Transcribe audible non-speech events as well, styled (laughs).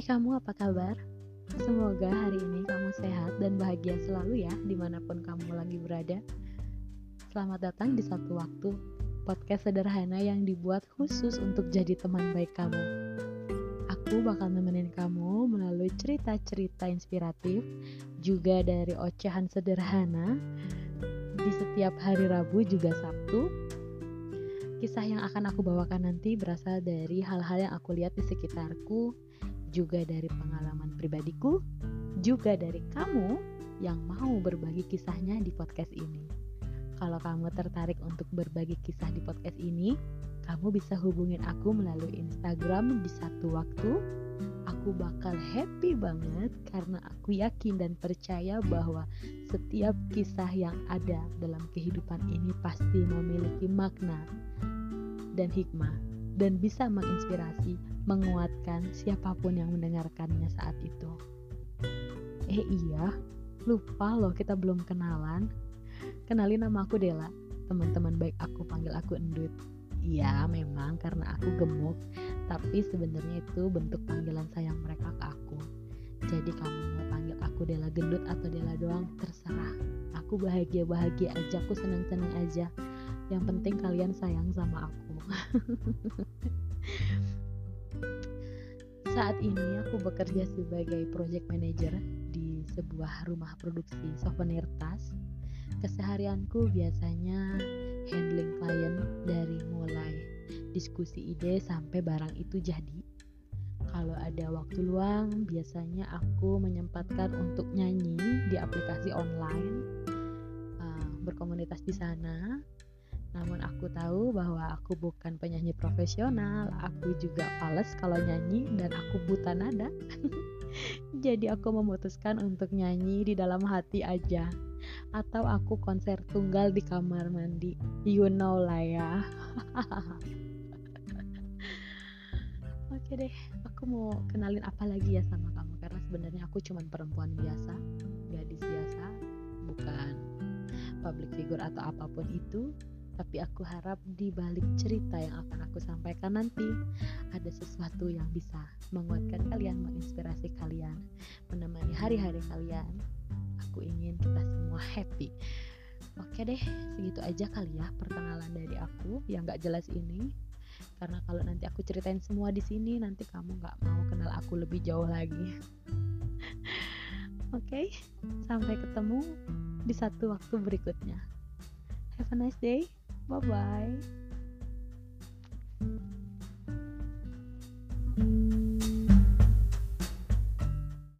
kamu apa kabar? Semoga hari ini kamu sehat dan bahagia selalu ya di mana pun kamu lagi berada. Selamat datang di satu waktu Podcast sederhana yang dibuat khusus untuk jadi teman baik kamu. Aku bakal nemenin kamu melalui cerita-cerita inspiratif Juga dari ocehan sederhana Di setiap hari Rabu juga Sabtu. Kisah yang akan aku bawakan nanti berasal dari hal-hal yang aku lihat di sekitarku juga dari pengalaman pribadiku, juga dari kamu yang mau berbagi kisahnya di podcast ini. Kalau kamu tertarik untuk berbagi kisah di podcast ini, kamu bisa hubungin aku melalui Instagram di satu waktu. Aku bakal happy banget karena aku yakin dan percaya bahwa setiap kisah yang ada dalam kehidupan ini pasti memiliki makna dan hikmah dan bisa menginspirasi, menguatkan siapa pun yang mendengarkannya saat itu. Eh iya, lupa loh kita belum kenalan. Kenalin nama aku Dela, teman-teman baik aku panggil aku Endut. Iya, memang karena aku gemuk, tapi sebenarnya itu bentuk panggilan sayang mereka ke aku. Jadi kamu mau panggil aku Dela gendut atau Dela doang, terserah. Aku bahagia-bahagia aja, aku senang-senang aja. Yang penting kalian sayang sama aku. (laughs) Saat ini aku bekerja sebagai project manager di sebuah rumah produksi souvenir tas. Keseharianku biasanya handling klien dari mulai diskusi ide sampai barang itu jadi. Kalau ada waktu luang, biasanya aku menyempatkan untuk nyanyi di aplikasi online, uh, berkomunitas di sana, namun aku tahu bahwa aku bukan penyanyi profesional, aku juga fales kalau nyanyi dan aku buta nada. (laughs) Jadi aku memutuskan untuk nyanyi di dalam hati aja. Atau aku konser tunggal di kamar mandi. You know lah ya. (laughs) Oke deh, aku mau kenalin apa lagi ya sama kamu karena sebenarnya aku cuma perempuan biasa, gadis biasa, bukan public figure atau apa pun itu tapi aku harap di balik cerita yang akan aku sampaikan nanti ada sesuatu yang bisa menguatkan kalian, menginspirasi kalian, menemani hari-hari kalian. Aku ingin kita semua happy. Oke deh, segitu aja kali ya perkenalan dari aku yang gak jelas ini. Karena kalau nanti aku ceritain semua di sini, nanti kamu gak mau kenal aku lebih jauh lagi. (laughs) Oke, sampai ketemu di satu waktu berikutnya. Have a nice day. Bye bye.